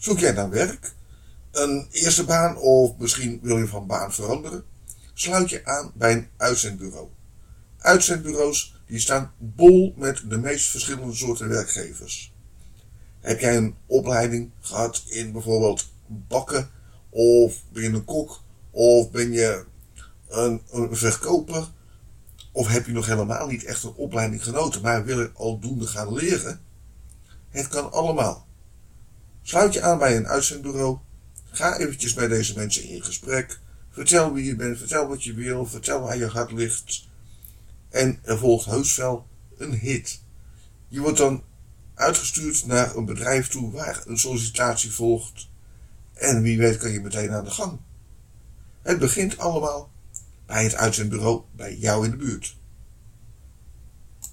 Zoek jij naar werk? Een eerste baan of misschien wil je van baan veranderen? Sluit je aan bij een uitzendbureau. Uitzendbureaus die staan bol met de meest verschillende soorten werkgevers. Heb jij een opleiding gehad in bijvoorbeeld bakken of ben je een kok of ben je een, een verkoper of heb je nog helemaal niet echt een opleiding genoten, maar wil je aldoende gaan leren? Het kan allemaal. Sluit je aan bij een uitzendbureau. Ga eventjes bij deze mensen in gesprek. Vertel wie je bent, vertel wat je wil, vertel waar je hart ligt. En er volgt heus wel een hit. Je wordt dan uitgestuurd naar een bedrijf toe waar een sollicitatie volgt. En wie weet kan je meteen aan de gang. Het begint allemaal bij het uitzendbureau bij jou in de buurt.